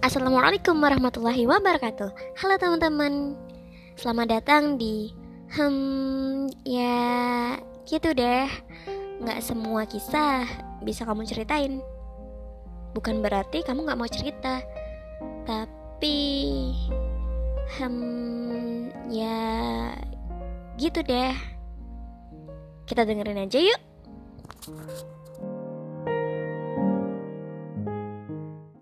Assalamualaikum warahmatullahi wabarakatuh. Halo teman-teman. Selamat datang di Hmm ya gitu deh. Gak semua kisah bisa kamu ceritain. Bukan berarti kamu gak mau cerita. Tapi Hmm ya gitu deh. Kita dengerin aja yuk.